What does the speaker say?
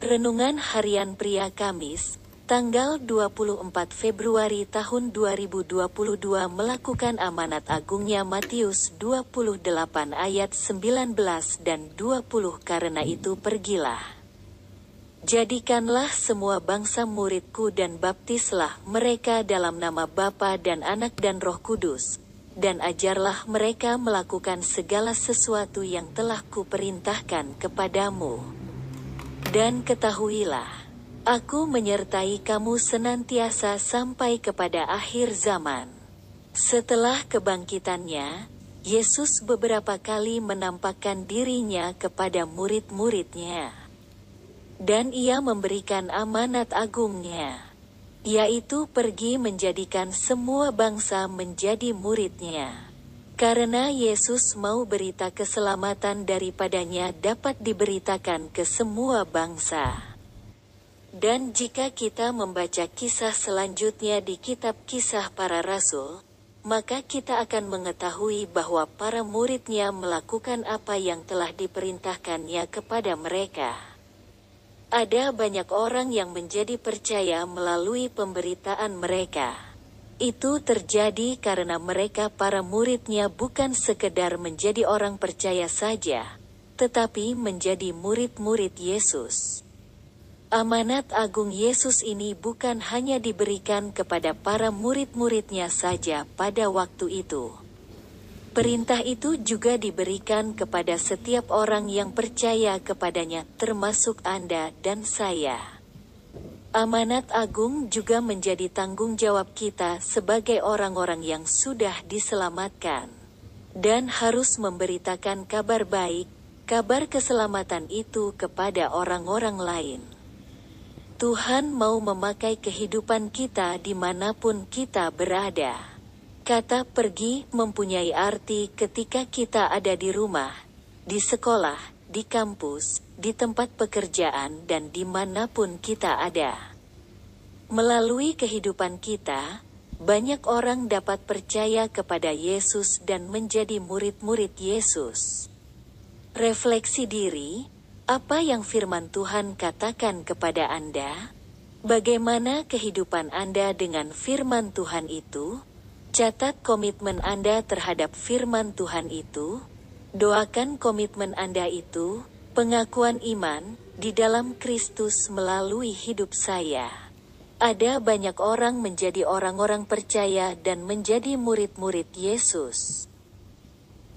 Renungan Harian Pria Kamis, tanggal 24 Februari tahun 2022 melakukan amanat agungnya Matius 28 ayat 19 dan 20 karena itu pergilah. Jadikanlah semua bangsa muridku dan baptislah mereka dalam nama Bapa dan Anak dan Roh Kudus, dan ajarlah mereka melakukan segala sesuatu yang telah kuperintahkan kepadamu. Dan ketahuilah, aku menyertai kamu senantiasa sampai kepada akhir zaman. Setelah kebangkitannya, Yesus beberapa kali menampakkan dirinya kepada murid-muridnya. Dan ia memberikan amanat agungnya, yaitu pergi menjadikan semua bangsa menjadi muridnya. Karena Yesus mau berita keselamatan daripadanya dapat diberitakan ke semua bangsa. Dan jika kita membaca kisah selanjutnya di kitab kisah para rasul, maka kita akan mengetahui bahwa para muridnya melakukan apa yang telah diperintahkannya kepada mereka. Ada banyak orang yang menjadi percaya melalui pemberitaan mereka. Itu terjadi karena mereka para muridnya bukan sekedar menjadi orang percaya saja, tetapi menjadi murid-murid Yesus. Amanat agung Yesus ini bukan hanya diberikan kepada para murid-muridnya saja pada waktu itu. Perintah itu juga diberikan kepada setiap orang yang percaya kepadanya, termasuk Anda dan saya. Amanat agung juga menjadi tanggung jawab kita sebagai orang-orang yang sudah diselamatkan, dan harus memberitakan kabar baik, kabar keselamatan itu kepada orang-orang lain. Tuhan mau memakai kehidupan kita di mana pun kita berada. Kata pergi mempunyai arti ketika kita ada di rumah, di sekolah, di kampus, di tempat pekerjaan, dan di mana pun kita ada. Melalui kehidupan kita, banyak orang dapat percaya kepada Yesus dan menjadi murid-murid Yesus. Refleksi diri, apa yang firman Tuhan katakan kepada Anda? Bagaimana kehidupan Anda dengan firman Tuhan itu? Catat komitmen Anda terhadap firman Tuhan itu. Doakan komitmen Anda itu, pengakuan iman, di dalam Kristus melalui hidup saya. Ada banyak orang menjadi orang-orang percaya dan menjadi murid-murid Yesus.